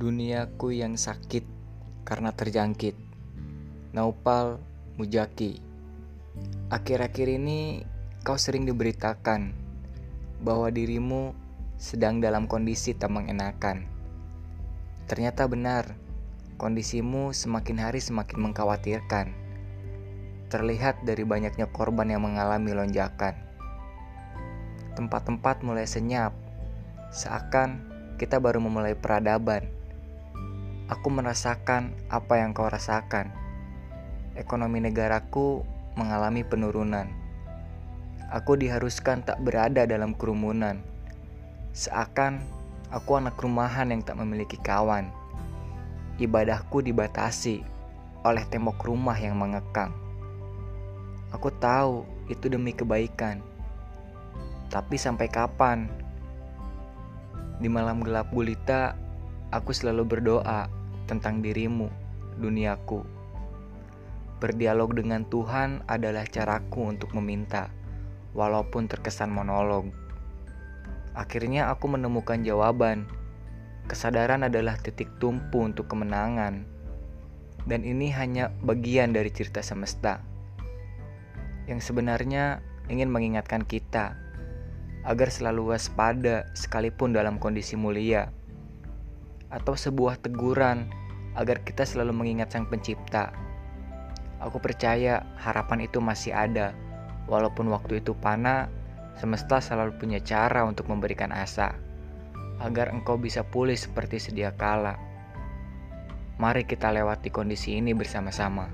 Duniaku yang sakit karena terjangkit. Naupal Mujaki. Akhir-akhir ini kau sering diberitakan bahwa dirimu sedang dalam kondisi tak mengenakan. Ternyata benar, kondisimu semakin hari semakin mengkhawatirkan. Terlihat dari banyaknya korban yang mengalami lonjakan. Tempat-tempat mulai senyap, seakan kita baru memulai peradaban. Aku merasakan apa yang kau rasakan. Ekonomi negaraku mengalami penurunan. Aku diharuskan tak berada dalam kerumunan. Seakan aku anak rumahan yang tak memiliki kawan. Ibadahku dibatasi oleh tembok rumah yang mengekang. Aku tahu itu demi kebaikan. Tapi sampai kapan? Di malam gelap gulita, aku selalu berdoa tentang dirimu, duniaku. Berdialog dengan Tuhan adalah caraku untuk meminta, walaupun terkesan monolog. Akhirnya aku menemukan jawaban. Kesadaran adalah titik tumpu untuk kemenangan. Dan ini hanya bagian dari cerita semesta. Yang sebenarnya ingin mengingatkan kita agar selalu waspada sekalipun dalam kondisi mulia. Atau sebuah teguran agar kita selalu mengingat Sang Pencipta. Aku percaya harapan itu masih ada, walaupun waktu itu panah, semesta selalu punya cara untuk memberikan asa, agar engkau bisa pulih seperti sedia kala. Mari kita lewati kondisi ini bersama-sama.